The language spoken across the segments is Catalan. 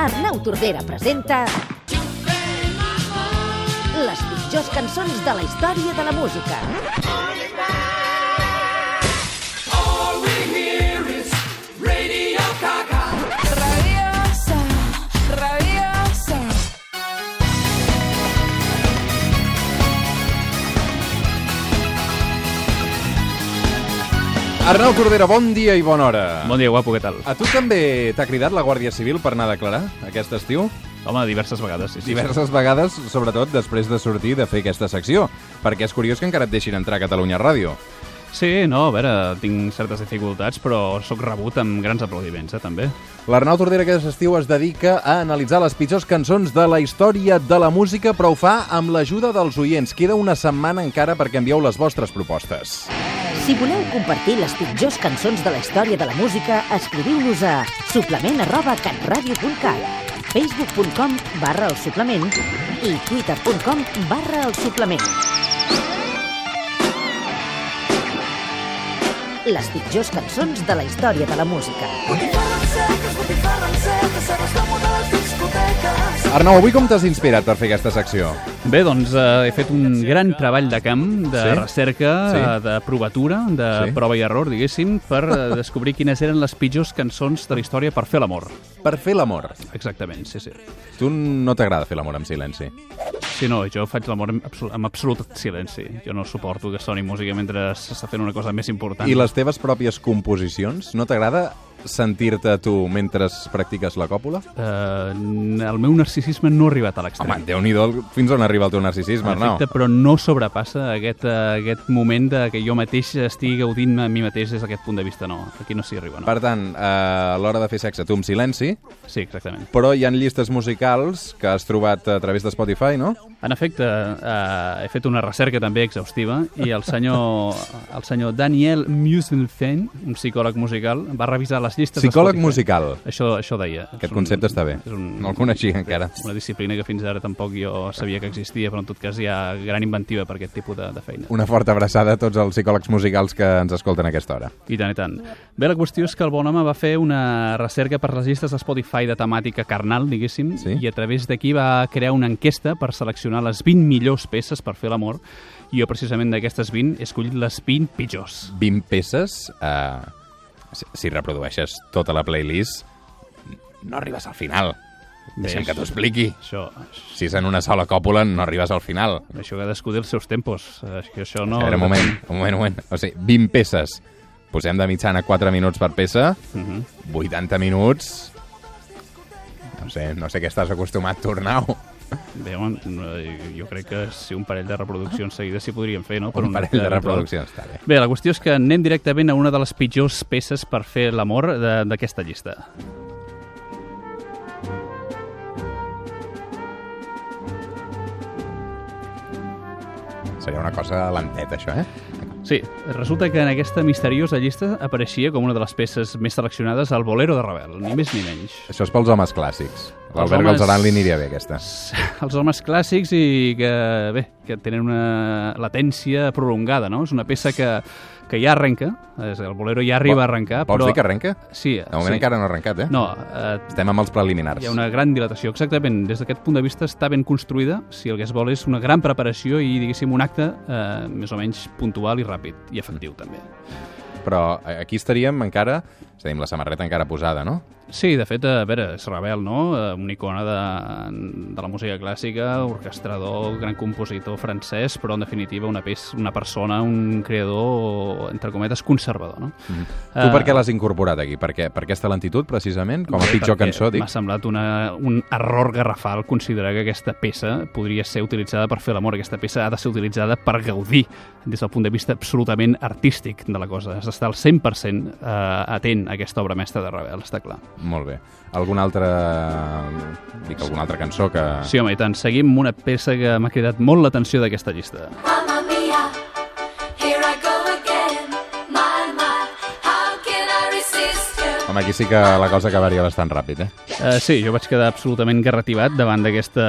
Arnau Tordera presenta... Les pitjors cançons de la història de la música. Rabiosa, Arnau Tordera, bon dia i bona hora. Bon dia, guapo, què tal? A tu també t'ha cridat la Guàrdia Civil per anar a declarar aquest estiu? Home, diverses vegades, sí, sí. Diverses vegades, sobretot després de sortir de fer aquesta secció, perquè és curiós que encara et deixin entrar a Catalunya Ràdio. Sí, no, a veure, tinc certes dificultats, però sóc rebut amb grans aplaudiments, eh, també. L'Arnau Tordera aquest estiu es dedica a analitzar les pitjors cançons de la història de la música, però ho fa amb l'ajuda dels oients. Queda una setmana encara perquè envieu les vostres propostes. Si voleu compartir les pitjors cançons de la història de la música, escriviu-nos a suplement arroba catradio.cat facebook.com barra el suplement i twitter.com barra el suplement. Les pitjors cançons de la història de la música. Arnau, avui com t'has inspirat per fer aquesta secció? Bé, doncs eh, he fet un gran treball de camp, de Sí? recerca, Sí. eh, de provatura, de Sí. prova i error, diguéssim, per eh, descobrir quines eren les pitjors cançons de la història per fer l'amor. Per fer l'amor. Exactament, sí, sí. Tu no t'agrada fer l'amor amb silenci. Sí, no, jo faig l'amor amb, absolut, amb absolut silenci. Jo no suporto que soni música mentre s'està fent una cosa més important. I les teves pròpies composicions? No t'agrada sentir-te tu mentre practiques la còpula? Eh, el meu narcisisme no ha arribat a l'extrem. Home, déu-n'hi-do fins on arriba el teu narcisisme, Arnau. efecte, però no sobrepassa aquest, uh, aquest moment de que jo mateix estigui gaudint a mi mateix des d'aquest punt de vista. No, aquí no s'hi arriba, no. Per tant, eh, a l'hora de fer sexe, tu amb silenci, Sí, exactament. però hi han llistes musicals que has trobat a través de Spotify, no? En efecte, uh, he fet una recerca també exhaustiva i el senyor, el senyor Daniel Musenfen, un psicòleg musical, va revisar les llistes Psicòleg musical. Això, això deia. Aquest És un- concepte està bé. És un, No el coneixia encara. Una disciplina que fins ara tampoc jo sabia que existia, però en tot cas hi ha gran inventiva per aquest tipus de, de feina. Una forta abraçada a tots els psicòlegs musicals que ens escolten a aquesta hora. I tant, i tant. Bé, la qüestió és que el bon home va fer una recerca per les llistes de Spotify de temàtica carnal, diguéssim, Sí. i a través d'aquí va crear una enquesta per seleccionar les 20 millors peces per fer l'amor, i jo precisament d'aquestes 20 he escollit les 20 pitjors. 20 peces, eh, si, reprodueixes tota la playlist, no arribes al final. Deixa'm que t'ho expliqui. Això, Si és en una sola còpula, no arribes al final. això cadascú té els seus tempos. És que això no... No, a veure, un moment, un moment, un moment. O sigui, 20 peces. Posem de mitjana 4 minuts per peça, Uh -huh. 80 minuts... No sé, no sé què estàs acostumat, Tornau. Bé, no, jo crec que si un parell de reproduccions seguides s'hi podrien fer, no? Per Un parell de reproduccions, està bé. Bé, la qüestió és que anem directament a una de les pitjors peces per fer l'amor d'aquesta llista. Seria una cosa lenteta, això, eh? Sí, resulta que en aquesta misteriosa llista apareixia com una de les peces més seleccionades al Bolero de Ravel, ni més ni menys. Això és pels homes clàssics. L'Albert homes- Galzeran li aniria bé, aquesta. Els homes clàssics i que, bé, que tenen una latència prolongada, no? És una peça que, que ja arrenca, és, el Bolero ja arriba a arrencar, Vols però... dir que arrenca? Sí, De moment sí. encara no ha arrencat, eh? No, eh, Estem amb els preliminars. Hi ha una gran dilatació, exactament. Des d'aquest punt de vista està ben construïda, si el que es vol és una gran preparació i, diguéssim, un acte eh, més o menys puntual i ràpid, i efectiu també. Però eh, aquí estaríem encara, és a dir, la samarreta encara posada, no? Sí, de fet, a veure, és Ravel, no? Eh, Una icona de, de la música clàssica, orquestrador, gran compositor francès, però en definitiva una, peça, una persona, un creador, entre cometes, conservador, no? Mm. Eh, Tu per què l'has incorporat aquí? Per, què? per aquesta lentitud, precisament? Com a Bé, pitjor cançó, dic? M'ha semblat una, un error garrafal considerar que aquesta peça podria ser utilitzada per fer l'amor. Aquesta peça ha de ser utilitzada per gaudir des del punt de vista absolutament artístic de la cosa. Has d'estar al 100% eh, atent a aquesta obra mestra de Ravel, està clar. Molt bé. Alguna altra... Dic, alguna altra cançó que... Sí, home, i tant. Seguim amb una peça que m'ha cridat molt l'atenció d'aquesta llista. Mamma mia, here I go again. My, my, how can I resist you? Home, aquí sí que la cosa acabaria bastant ràpid, eh? Uh, sí, jo vaig quedar absolutament garrativat davant d'aquesta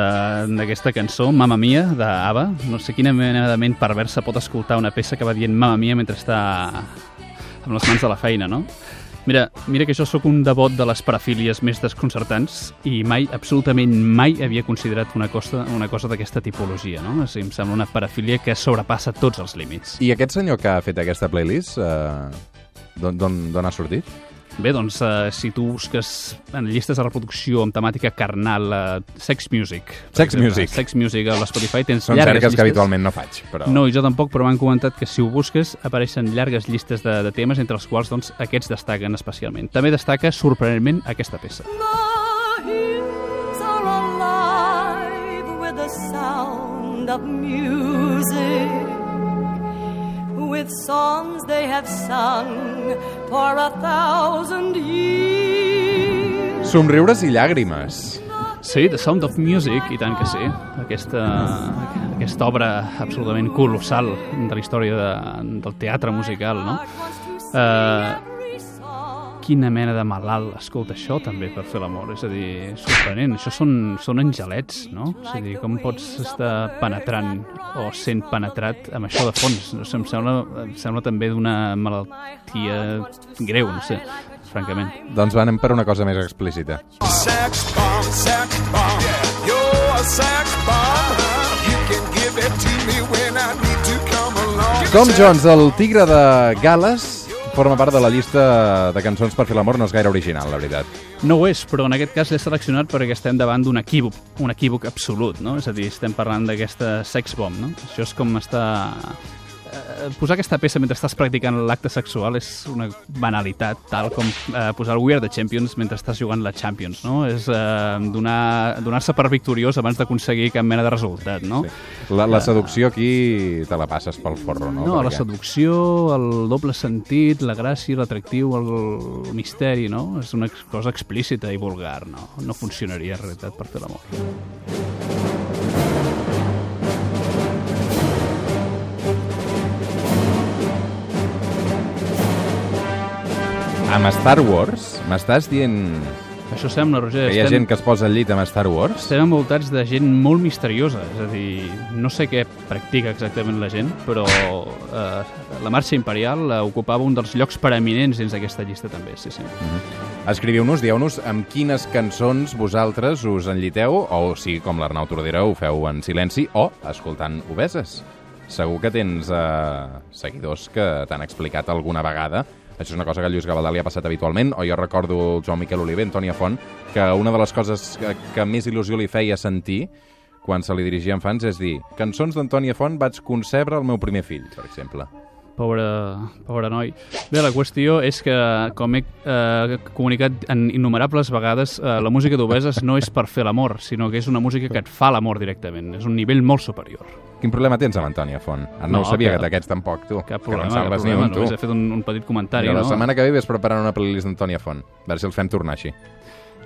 d'aquesta cançó, Mamma Mia, d'Ava. No sé quina mena de ment perversa pot escoltar una peça que va dient Mamma Mia mentre està amb les mans de la feina, no? Mira, mira que jo sóc un devot de les parafílies més desconcertants i mai, absolutament mai havia considerat una cosa, una cosa d'aquesta tipologia, no? O sigui, em sembla una parafília que sobrepassa tots els límits. I aquest senyor que ha fet aquesta playlist, eh, d'on- ha sortit? Bé, doncs, eh, si tu busques en llistes de reproducció amb temàtica carnal, eh, Sex Music. Sex exemple, Music. Sex Music a l'Spotify tens Són llargues cerques llistes. que habitualment no faig, però... No, i jo tampoc, però m'han comentat que si ho busques apareixen llargues llistes de, de temes, entre els quals doncs, aquests destaquen especialment. També destaca, sorprenentment, aquesta peça. Sound of music, songs they have sung for a thousand years. Somriures i llàgrimes. Sí, The Sound of Music, i tant que sí. Aquesta, aquesta obra absolutament colossal de la història de, del teatre musical, no? Eh, quina mena de malalt escolta això també per fer l'amor, és a dir, sorprenent, això són, són angelets, no? És a dir, com pots estar penetrant o sent penetrat amb això de fons? No sé, em sembla, em sembla també d'una malaltia greu, no sé, francament. Doncs va, anem per una cosa més explícita. Sex bomb, sex bomb. You're a sex bomb. You can give it to me when I need to come along. Tom Jones, el tigre de Gales, forma part de la llista de cançons per fer l'amor, no és gaire original, la veritat. No ho és, però en aquest cas l'he seleccionat perquè estem davant d'un equívoc, un equívoc absolut, no? És a dir, estem parlant d'aquesta sex bomb, no? Això és com està... eh, Posar aquesta peça mentre estàs practicant l'acte sexual és una banalitat, tal com eh, posar el We Are the Champions mentre estàs jugant la Champions, no? És eh, donar- donar-se per victoriós abans d'aconseguir cap mena de resultat, no? La, la seducció aquí te la passes pel forro, no? No, la Perquè- seducció, el doble sentit, la gràcia, l'atractiu, el, el misteri, no? És una cosa explícita i vulgar, no? No funcionaria en realitat per fer l'amor. Amb Star Wars, m'estàs dient Això sembla, Roger. que hi ha gent que es posa al llit amb Star Wars? Estem envoltats de gent molt misteriosa, és a dir, no sé què practica exactament la gent, però eh, la marxa imperial eh, ocupava un dels llocs preeminents dins d'aquesta llista també, sí, sí. Escriviu-nos, dieu-nos amb quines cançons vosaltres us enlliteu, o si, com l'Arnau Tordera, ho feu en silenci, o escoltant obeses. Segur que tens eh, seguidors que t'han explicat alguna vegada això és una cosa que a Lluís Gavaldà li ha passat habitualment, o jo recordo el Joan Miquel Oliver, Antònia Font, que una de les coses que, que més il·lusió li feia sentir quan se li dirigia en fans és dir cançons d'Antònia Font vaig concebre el meu primer fill, per exemple. Pobre, pobre noi. Bé, la qüestió és que, com he eh, comunicat en innumerables vegades, eh, la música d'obeses no és per fer l'amor, sinó que és una música que et fa l'amor directament. És un nivell molt superior. Quin problema tens amb Antònia Font? Ah, no, No, no sabia que- que d'aquests tampoc, tu. Cap que no problema, cap problema. ni un, tu. Només he fet un, un petit comentari, Mira, la no? setmana que ve ves preparant una playlist d'Antònia Font. A veure si el fem tornar així.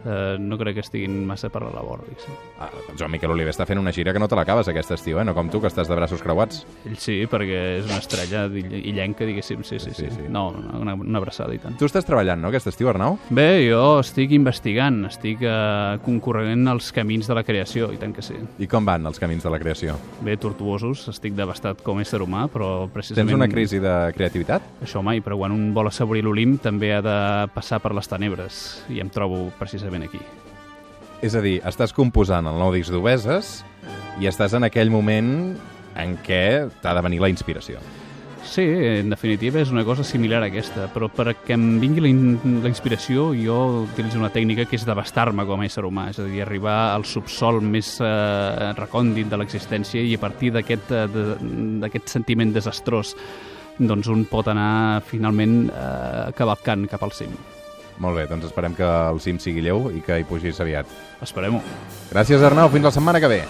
Eh, no crec que estiguin massa per la labor, diguéssim. Ah, el Joan Miquel Oliver està fent una gira que no te l'acabes aquest estiu, eh? No com tu, que estàs de braços creuats. Ell sí, perquè és una estrella ill- illenca, diguéssim, sí, sí, sí. Sí, sí. No, una, una abraçada i tant. Tu estàs treballant, no, aquest estiu, Arnau? Bé, jo estic investigant, estic eh, concorrent als camins de la creació, i tant que sí. I com van els camins de la creació? Bé, tortuosos, estic devastat com a ésser humà, però precisament... Tens una crisi de creativitat? Això mai, però quan un vol assaborir l'Olimp també ha de passar per les tenebres, i em trobo precisament aquí. És a dir, estàs composant el nou disc d'Obeses i estàs en aquell moment en què t'ha de venir la inspiració. Sí, en definitiva és una cosa similar a aquesta, però perquè em vingui la, in la inspiració jo utilitzo una tècnica que és devastar-me com a ésser humà, és a dir, arribar al subsol més eh, recòndit de l'existència i a partir d'aquest eh, sentiment desastrós doncs un pot anar finalment eh, cavalcant cap al cim. Molt bé, doncs esperem que el cim sigui lleu i que hi pugis aviat. Esperem-ho. Gràcies, Arnau. Fins la setmana que ve.